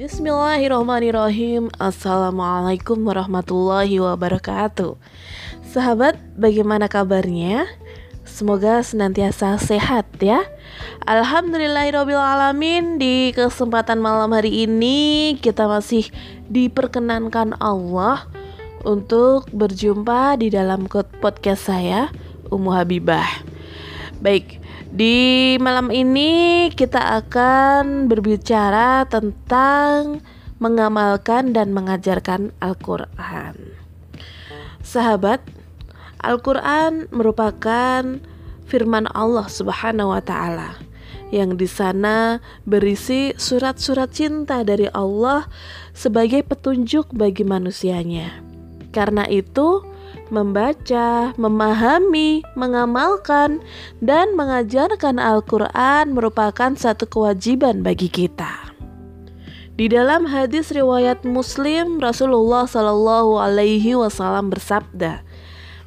Bismillahirrahmanirrahim. Assalamualaikum warahmatullahi wabarakatuh. Sahabat, bagaimana kabarnya? Semoga senantiasa sehat ya. Alhamdulillahirrahmanirrahim Di kesempatan malam hari ini Kita masih diperkenankan Allah Untuk berjumpa di dalam podcast saya Ummu Habibah. Baik, di malam ini kita akan berbicara tentang mengamalkan dan mengajarkan Al-Quran. Sahabat, Al-Quran merupakan firman Allah Subhanahu wa Ta'ala yang di sana berisi surat-surat cinta dari Allah sebagai petunjuk bagi manusianya. Karena itu, membaca, memahami, mengamalkan, dan mengajarkan Al-Quran merupakan satu kewajiban bagi kita. Di dalam hadis riwayat Muslim, Rasulullah Shallallahu Alaihi Wasallam bersabda,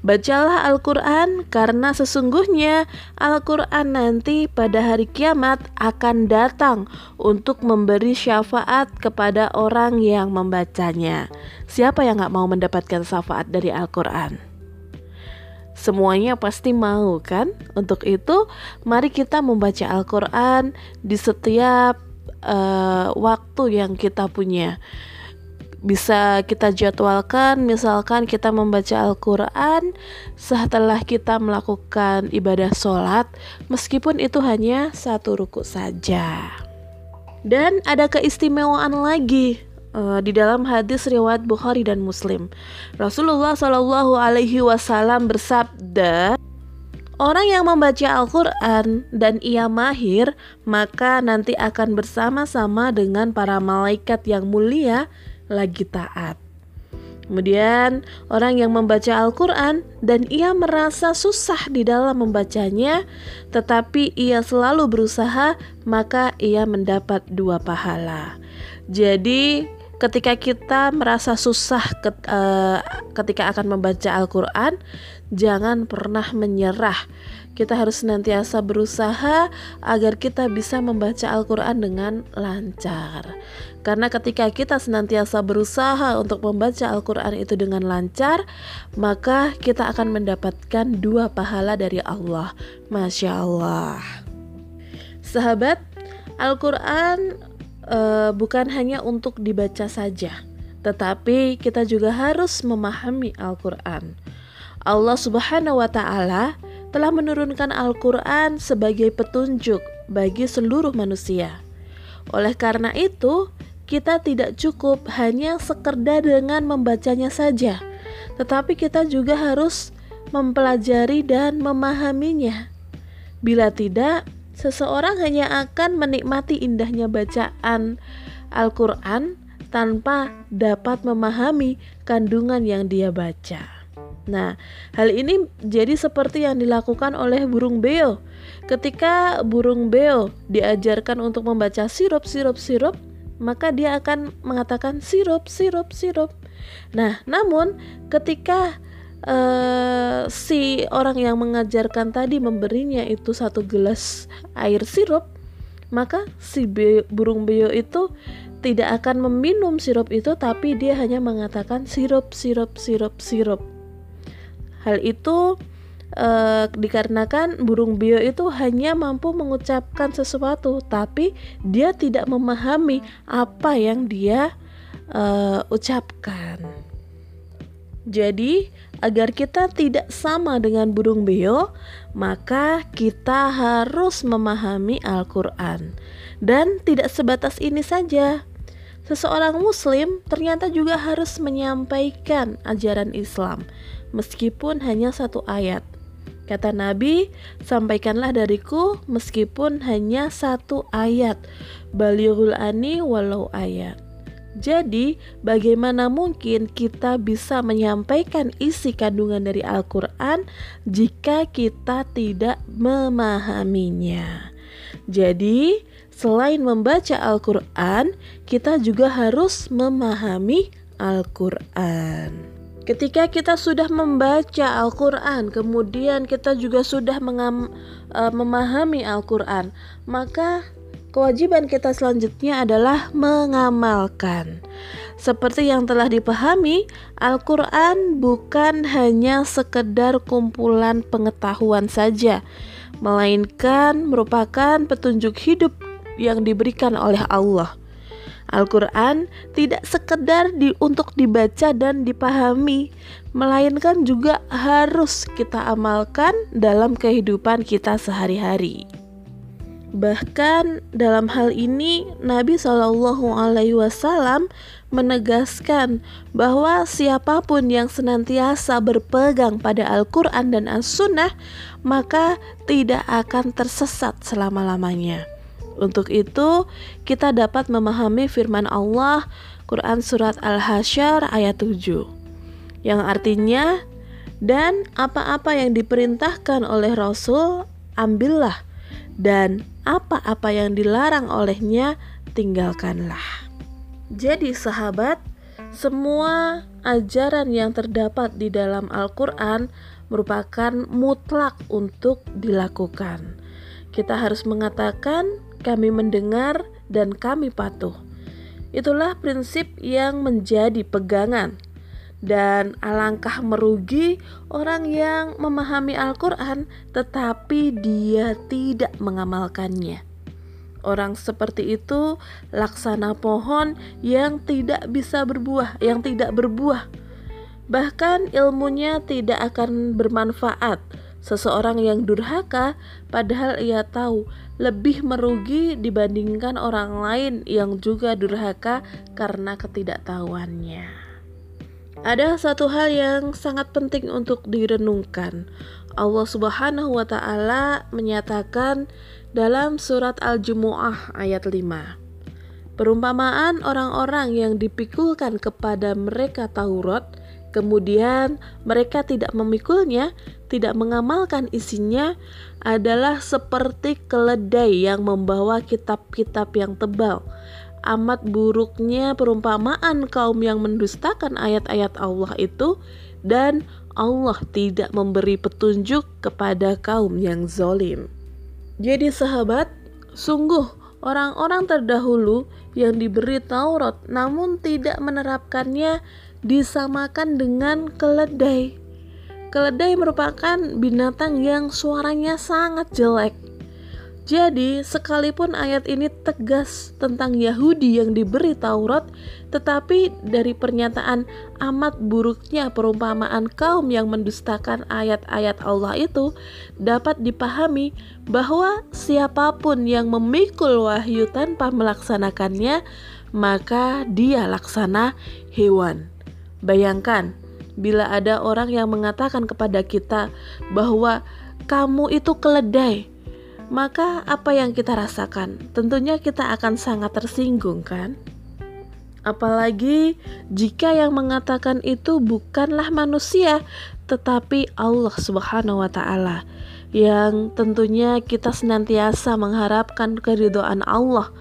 Bacalah Al-Quran karena sesungguhnya Al-Quran nanti pada hari kiamat akan datang untuk memberi syafaat kepada orang yang membacanya. Siapa yang gak mau mendapatkan syafaat dari Al-Quran? Semuanya pasti mau kan? Untuk itu, mari kita membaca Al-Quran di setiap uh, waktu yang kita punya bisa kita jadwalkan misalkan kita membaca Al-Quran setelah kita melakukan ibadah sholat meskipun itu hanya satu ruku saja. Dan ada keistimewaan lagi uh, di dalam hadis riwayat Bukhari dan Muslim. Rasulullah Shallallahu Alaihi Wasallam bersabda Orang yang membaca Al-Quran dan ia mahir, maka nanti akan bersama-sama dengan para malaikat yang mulia lagi taat. Kemudian, orang yang membaca Al-Quran dan ia merasa susah di dalam membacanya, tetapi ia selalu berusaha, maka ia mendapat dua pahala. Jadi, ketika kita merasa susah uh, ketika akan membaca Al-Quran, jangan pernah menyerah kita harus senantiasa berusaha agar kita bisa membaca Al-Quran dengan lancar. Karena ketika kita senantiasa berusaha untuk membaca Al-Quran itu dengan lancar, maka kita akan mendapatkan dua pahala dari Allah. Masya Allah. Sahabat, Al-Quran uh, bukan hanya untuk dibaca saja, tetapi kita juga harus memahami Al-Quran. Allah Subhanahu wa Ta'ala telah menurunkan Al-Quran sebagai petunjuk bagi seluruh manusia. Oleh karena itu, kita tidak cukup hanya sekedar dengan membacanya saja, tetapi kita juga harus mempelajari dan memahaminya. Bila tidak, seseorang hanya akan menikmati indahnya bacaan Al-Quran tanpa dapat memahami kandungan yang dia baca. Nah, hal ini jadi seperti yang dilakukan oleh burung beo. Ketika burung beo diajarkan untuk membaca sirup, sirup, sirup, maka dia akan mengatakan sirup, sirup, sirup. Nah, namun ketika uh, si orang yang mengajarkan tadi memberinya itu satu gelas air sirup, maka si be burung beo itu tidak akan meminum sirup itu, tapi dia hanya mengatakan sirup, sirup, sirup, sirup. Hal itu uh, dikarenakan burung beo itu hanya mampu mengucapkan sesuatu, tapi dia tidak memahami apa yang dia uh, ucapkan. Jadi, agar kita tidak sama dengan burung beo, maka kita harus memahami Al-Quran, dan tidak sebatas ini saja. Seseorang Muslim ternyata juga harus menyampaikan ajaran Islam, meskipun hanya satu ayat. Kata Nabi, sampaikanlah dariku meskipun hanya satu ayat. Balighul ani walau ayat. Jadi, bagaimana mungkin kita bisa menyampaikan isi kandungan dari Al-Quran jika kita tidak memahaminya? Jadi, selain membaca Al-Quran, kita juga harus memahami Al-Quran. Ketika kita sudah membaca Al-Quran, kemudian kita juga sudah mengam, uh, memahami Al-Quran, maka kewajiban kita selanjutnya adalah mengamalkan. Seperti yang telah dipahami, Al-Quran bukan hanya sekedar kumpulan pengetahuan saja, melainkan merupakan petunjuk hidup yang diberikan oleh Allah. Al-Quran tidak sekedar di, untuk dibaca dan dipahami, melainkan juga harus kita amalkan dalam kehidupan kita sehari-hari. Bahkan dalam hal ini Nabi Wasallam menegaskan bahwa siapa pun yang senantiasa berpegang pada Al-Quran dan As-Sunnah maka tidak akan tersesat selama-lamanya. Untuk itu, kita dapat memahami firman Allah Quran Surat Al-Hasyr ayat 7 yang artinya dan apa-apa yang diperintahkan oleh Rasul ambillah dan apa-apa yang dilarang olehnya tinggalkanlah. Jadi sahabat, semua ajaran yang terdapat di dalam Al-Quran merupakan mutlak untuk dilakukan. Kita harus mengatakan kami mendengar dan kami patuh. Itulah prinsip yang menjadi pegangan. Dan alangkah merugi orang yang memahami Al-Quran tetapi dia tidak mengamalkannya. Orang seperti itu laksana pohon yang tidak bisa berbuah, yang tidak berbuah. Bahkan ilmunya tidak akan bermanfaat Seseorang yang durhaka padahal ia tahu lebih merugi dibandingkan orang lain yang juga durhaka karena ketidaktahuannya. Ada satu hal yang sangat penting untuk direnungkan. Allah Subhanahu wa taala menyatakan dalam surat Al-Jumuah ayat 5. Perumpamaan orang-orang yang dipikulkan kepada mereka Taurat kemudian mereka tidak memikulnya, tidak mengamalkan isinya, adalah seperti keledai yang membawa kitab-kitab yang tebal. Amat buruknya perumpamaan kaum yang mendustakan ayat-ayat Allah itu, dan Allah tidak memberi petunjuk kepada kaum yang zolim. Jadi, sahabat, sungguh orang-orang terdahulu yang diberi Taurat namun tidak menerapkannya disamakan dengan keledai. Keledai merupakan binatang yang suaranya sangat jelek. Jadi, sekalipun ayat ini tegas tentang Yahudi yang diberi Taurat, tetapi dari pernyataan amat buruknya perumpamaan kaum yang mendustakan ayat-ayat Allah itu dapat dipahami bahwa siapa pun yang memikul wahyu tanpa melaksanakannya, maka dia laksana hewan. Bayangkan, bila ada orang yang mengatakan kepada kita bahwa kamu itu keledai, maka apa yang kita rasakan? Tentunya kita akan sangat tersinggung, kan? Apalagi jika yang mengatakan itu bukanlah manusia, tetapi Allah Subhanahu wa Ta'ala, yang tentunya kita senantiasa mengharapkan keridhaan Allah.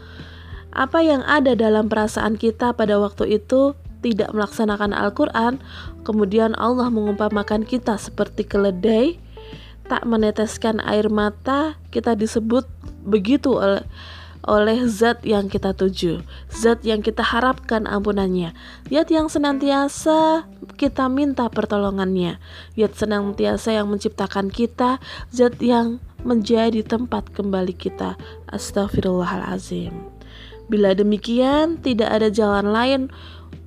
Apa yang ada dalam perasaan kita pada waktu itu tidak melaksanakan Al-Quran, kemudian Allah mengumpamakan kita seperti keledai, tak meneteskan air mata, kita disebut begitu oleh oleh zat yang kita tuju, zat yang kita harapkan ampunannya, zat yang senantiasa kita minta pertolongannya, zat senantiasa yang menciptakan kita, zat yang menjadi tempat kembali kita. Astagfirullahalazim. Bila demikian, tidak ada jalan lain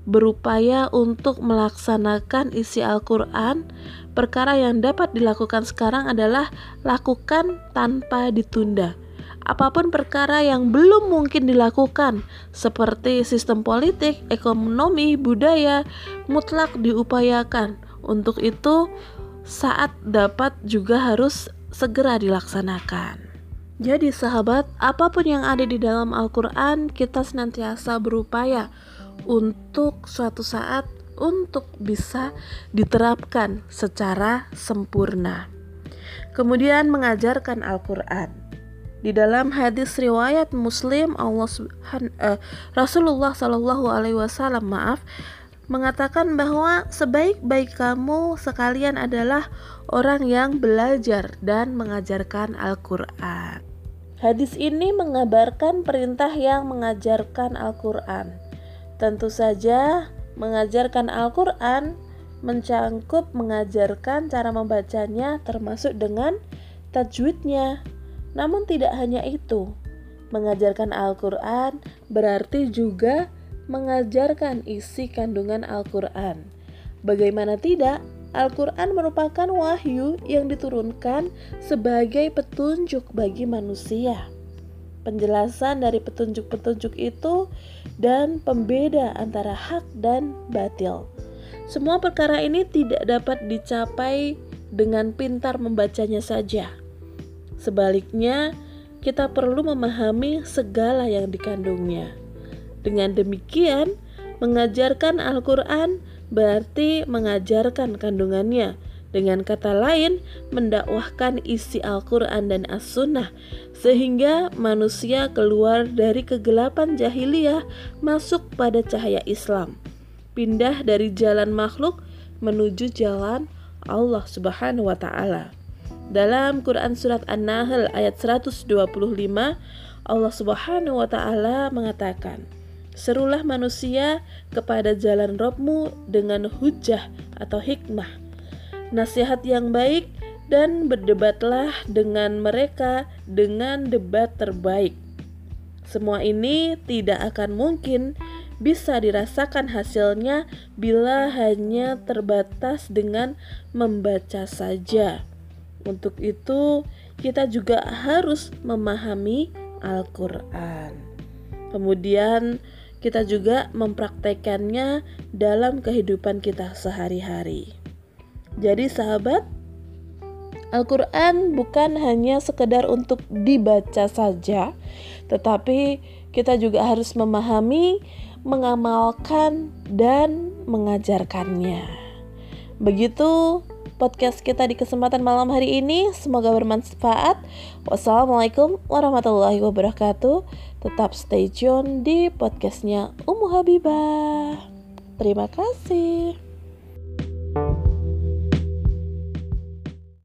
berupaya untuk melaksanakan isi Al-Quran, perkara yang dapat dilakukan sekarang adalah lakukan tanpa ditunda. Apa pun perkara yang belum mungkin dilakukan, seperti sistem politik, ekonomi, budaya, mutlak diupayakan. Untuk itu, saat dapat juga harus segera dilaksanakan. Jadi, sahabat, apa pun yang ada di dalam Al-Quran, kita senantiasa berupaya untuk suatu saat untuk bisa diterapkan secara sempurna. Kemudian mengajarkan Al-Qur'an. Di dalam hadis riwayat Muslim Allah uh, Rasulullah Shallallahu alaihi wasallam maaf mengatakan bahwa sebaik-baik kamu sekalian adalah orang yang belajar dan mengajarkan Al-Qur'an. Hadis ini mengabarkan perintah yang mengajarkan Al-Quran. Tentu saja, mengajarkan Al-Quran mencangkup mengajarkan cara membacanya, termasuk dengan tajwidnya. Namun, tidak hanya itu, mengajarkan Al-Quran berarti juga mengajarkan isi kandungan Al-Quran. Bagaimana tidak, Al-Quran merupakan wahyu yang diturunkan sebagai petunjuk bagi manusia. Penjelasan dari petunjuk-petunjuk itu dan pembeda antara hak dan batil. Semua perkara ini tidak dapat dicapai dengan pintar membacanya saja. Sebaliknya, kita perlu memahami segala yang dikandungnya. Dengan demikian, mengajarkan Al-Quran berarti mengajarkan kandungannya. Dengan kata lain, mendakwahkan isi Al-Quran dan As-Sunnah, sehingga manusia keluar dari kegelapan jahiliyah masuk pada cahaya Islam, pindah dari jalan makhluk menuju jalan Allah Subhanahu wa Ta'ala. Dalam Quran Surat An-Nahl ayat 125, Allah Subhanahu wa Ta'ala mengatakan, Serulah manusia kepada jalan Robmu dengan hujah atau hikmah, nasihat yang baik, dan berdebatlah dengan mereka dengan debat terbaik. Semua ini tidak akan mungkin bisa dirasakan hasilnya bila hanya terbatas dengan membaca saja. Untuk itu, kita juga harus memahami Al-Quran. Kemudian, kita juga mempraktekannya dalam kehidupan kita sehari-hari. Jadi sahabat, Al-Quran bukan hanya sekedar untuk dibaca saja, tetapi kita juga harus memahami, mengamalkan, dan mengajarkannya. Begitu podcast kita di kesempatan malam hari ini. Semoga bermanfaat. Wassalamualaikum warahmatullahi wabarakatuh. Tetap stay tune di podcastnya Umu Habibah. Terima kasih.